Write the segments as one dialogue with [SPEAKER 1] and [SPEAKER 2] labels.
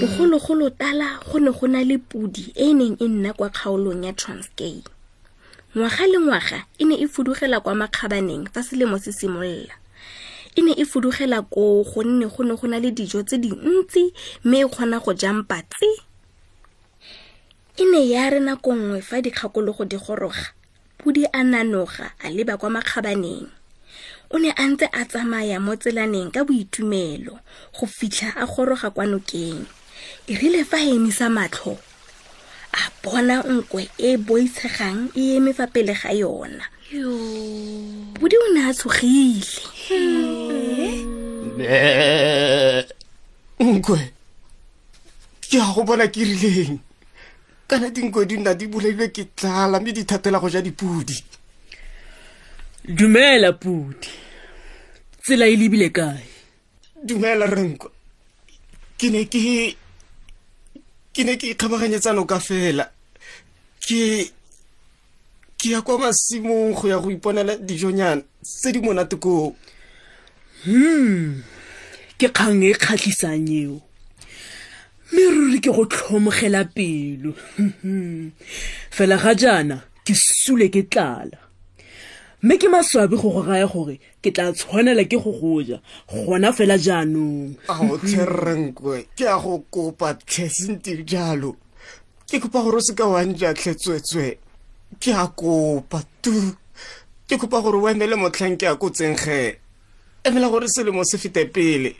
[SPEAKER 1] bogologolo tala go ne go na le podi e e neng e nna kwa kgaolong ya transkay ngwaga le ngwaga e ne e fudugela kwa makgabaneng fa selemo se simolola e ne e fudugela koo gonne go ne go na le dijo tse dintsi mme e kgona go jampa tse e ne ya re nako nngwe fa dikgakologo di goroga podi a nanoga a leba kwa makgabaneng o ne a ntse a tsamaya mo tselaneng ka boitumelo go fitlha a goroga kwa nokeng e rile fa a emisa matlho a bona nkwe e e boitshegang e eme fa pele ga yona podi o ne a tshogile
[SPEAKER 2] nkwe ke ya go bona ke rileng kana dinko di nna di bolailwe ke tlala mme di thatela go ja dipodi
[SPEAKER 3] dumela podi tsela e lebile kae
[SPEAKER 2] dumela renko ke ne ke ke ne ke ikgabaganyetsano ka fela ke ke ya kwa masimong go ya go iponela dijonyana tse di monate koo hmm
[SPEAKER 3] ke kgang e kgatlhisang eo mme ruri ke go tlhomogela pelo fela ga jaana ke sule ke tlala mme ke maswabi go go raya gore ke tla tshwanela ke go goja gona fela jaanong
[SPEAKER 2] ao tshwerrenkwe ke ya go kopa tlhesente jalo ke kopa gore o se ka wa njatlhe tswetswe ke a kopa tu ke kopa gore o emele motlhang ke a ko tsengge emela gore selemo se fete pele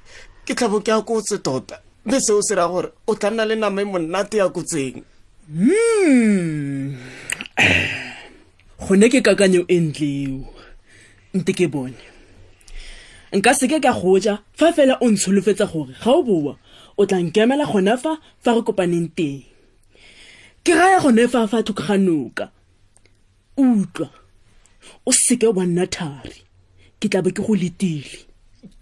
[SPEAKER 2] ke tlhabo ke a kotse tota mme seo se ra gore o tla nna le nama e monate ya kotseng
[SPEAKER 3] mm. gone ke kakanyo e ntleo nte ke bone nka seke ka goja fa fela o ntsholofetsa gore ga o boa o tla nkemela gona fa fa re kopaneng teng ke raya gone fa fa thoko ga noka utlwa o seke wa nna thari ke tlabe ke go letile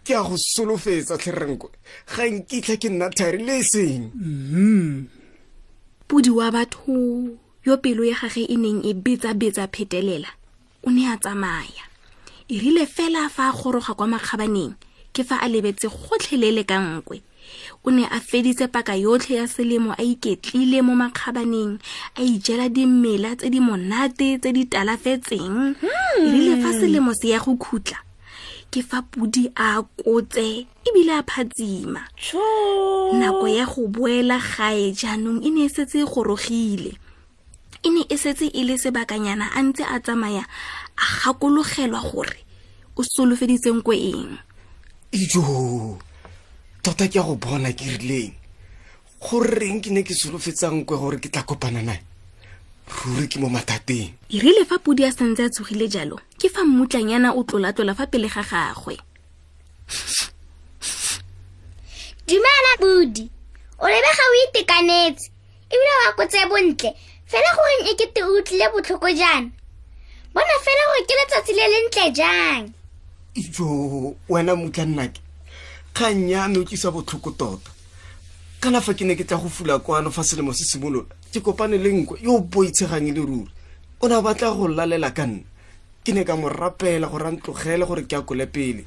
[SPEAKER 2] ke a go solofetsa tlherenko ga nkitlha ke nna thari le e seng
[SPEAKER 1] mm-hmm. podi wa batho yo pelo ya gage e neng e betsa-betsa phetelela o ne a tsamaya e rile fela fa a goroga kwa makgabaneng ke fa a lebetse gotlhelele ka nkwe o ne a feditse paka yotlhe ya selemo a iketlile mo makgabaneng a ijela dimela tse di monate tse di talafetseng hmm. rile fa selemo se ya go khutla ke fa pudi a kotse ebile a phatsima nako ya go boela gae jaanong e ne e setse e gorogile e ne e setse e le sebakanyana a ntse a tsamaya a gakologelwa gore o solofeditseng ko eng
[SPEAKER 2] ijo tota ke ya go bona ke rileng goreng ke ne ke solofetsang kwe gore ke tla kopana nae ruri ke mo mathateng
[SPEAKER 1] e rile fa podi a santse a tshogile jalo ke fa mmutlanyana o tlolatlola fa pele ga gagwe
[SPEAKER 4] dumela bodi o lebega o itekanetse ebile wa kotse bontle fela goreng e kete o utlwile botlhoko jaana bona fela gore ke letsatsi le le ntle jang
[SPEAKER 2] ijo wena mutla nnake kgang ya me utlwisa botlhoko tota kana fa ke ne ke tla go fula kwano fa selemo se simolola ke kopane le nko yo boitshegang e le ruri o ne a batla go lalela ka nna ke ne ka mo rapela gore a ntlogele gore ke akole pele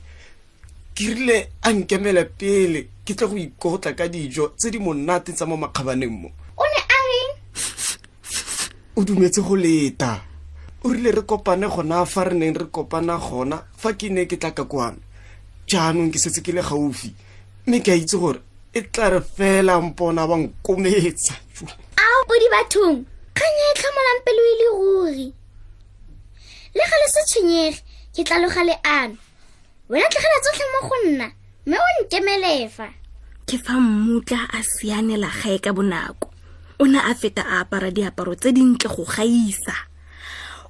[SPEAKER 2] ke rile a nkemele pele ke tle go ikotla ka dijo tse di monate tsa mo makgabaneng mo
[SPEAKER 4] o ne a reng
[SPEAKER 2] o dumetse go leta o rile re kopane gona fa re neng re kopana gona fa ke ne ke tla ka kwame jaanong ke setse ke le gaufi mme ke a itse gore e tla re fela mpona ba nkometsa
[SPEAKER 4] a o di bathong kgang e tlhomolang pelo e le ruri le ga le se tshwenyege ke tla loga leano wena tlogela tsotlhe mo go nna mme o nkemelefa
[SPEAKER 1] ke fa mmutla a sianela gae ka bonako o ne a feta a apara diaparo tse dintle go gaisa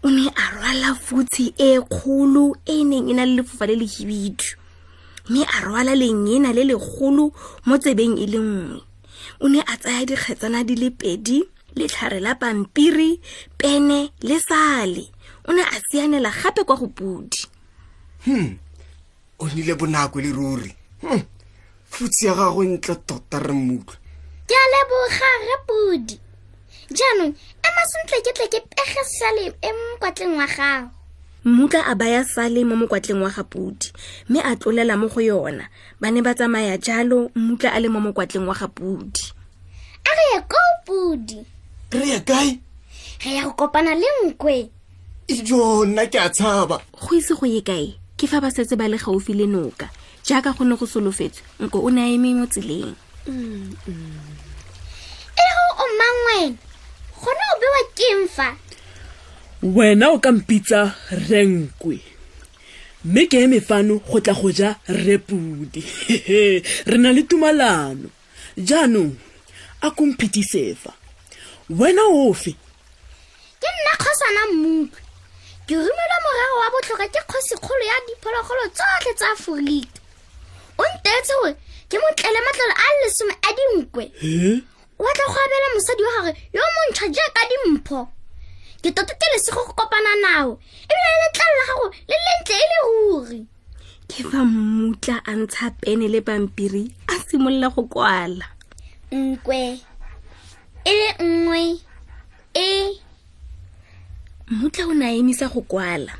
[SPEAKER 1] o ne a rwala futshi e kgolo e e neng e na le lefofa le le hibidu mme a rwala lengena le legolo mo tsebeng e le nngwe o ne a tsaya dikgetsana di le pedi letlhare la pampiri pene le sale o ne a sianela gape kwa go pudi hmm
[SPEAKER 2] o nile bonako le ruri hmm. futsi ya gago ntle tota re mmutlwa
[SPEAKER 4] ke a leboga re pudi jaanong ema sentle ke tle ke pege sale e mokwatleng wa gago
[SPEAKER 1] mmutla a baya sale mo mokwatleng wa gapudi mme a tlolela mo go yona ba ne ba tsamaya jalo mmutla a le mo mokwatleng wa gapudi
[SPEAKER 4] a re ya ko podi
[SPEAKER 2] re ya kae
[SPEAKER 4] re ya go kopana le nkwe
[SPEAKER 2] ijo nna ke a tshaba
[SPEAKER 1] go ise go ye kae ke fa ba setse ba le gaufi le noka jaaka go ne go solofetswe nko o ne a eme mo tseleng
[SPEAKER 4] e go o mang wena gone o bewa keng fa
[SPEAKER 3] wena o ka mpitsa renkwe mme ke eme fano go tla go ja repodi re na le tumalano jaanong a komphetisefa wena ofe
[SPEAKER 4] ke nna kgosana mmupi ke romelwa morago wa botlhoka ke kgosikgolo ya diphologolo tsotlhe tsa aforika o nteetse gore ke motlele matlolo a lesome a dinkwe o batla go abela mosadi wa gage yo montšha jaaka dimpho ke toto ke lesego go kopana nao ebile letlalo la gago le lentle e le ruri
[SPEAKER 1] ke fa mmutla a ntsha pene le pampiri a simolola go kwala
[SPEAKER 4] nkwe e le nngwe e
[SPEAKER 1] mmutla o ne a emisa go kwala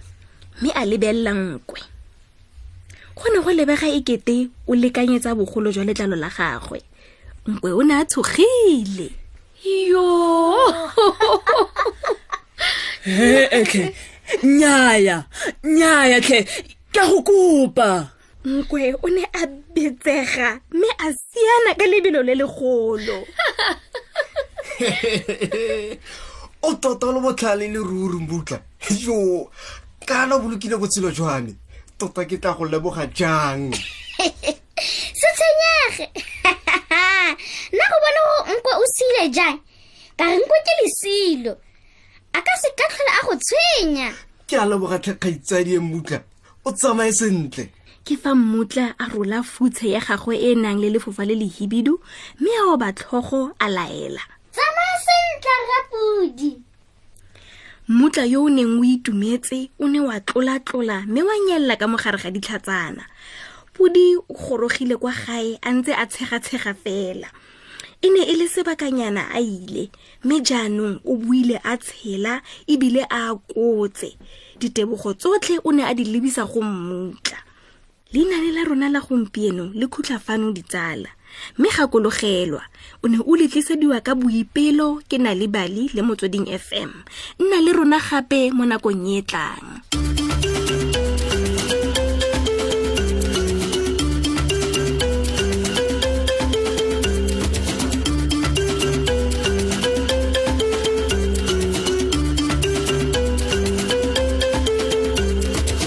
[SPEAKER 1] mme a lebelela nkwe go ne go lebega e kete o lekanyetsa bogolo jwa letlalo la gagwe nkwe o ne a tshogile yo
[SPEAKER 3] he etlhe nyaya nyaya tlhe ke a go kopa
[SPEAKER 1] nkwe o ne a betsega mme a siana ka lebelo le legolo
[SPEAKER 2] o tota le botlhale le ruri mbutla yo kana o bolokile botshelo jwa me tota ke tla go leboga jang
[SPEAKER 4] se tshwenyege nna go bone go nkwe o sile jang ka re nkwe ke lesilo a ka se ka tlhola a go tshwenya
[SPEAKER 2] ke a leboga tlhakgaitsadi e mmutla o tsamaye sentle
[SPEAKER 1] ke fa mmutla a rola futshe ya gagwe e e nang le lefofa le lehibidu mme a oba tlhogo a laela
[SPEAKER 4] tsamaya sentle rapodi
[SPEAKER 1] mmutla yo o neng o itumetse o ne wa tlolatlola mme wa nyelela ka mogare ga ditlhatsana podi o gorogile kwa gae a ntse a tshegatshega fela e ne e le sebakanyana a ile mme jaanong o buile a tshela ebile a kotse ditebogo tsotlhe o ne a di lebisa go mmutla leinane la rona la gompieno le khutla fano ditsala mme gakologelwa o ne o letlisediwa ka boipelo ke na le bali le motsweding fm nna le rona gape mo nakong e tlang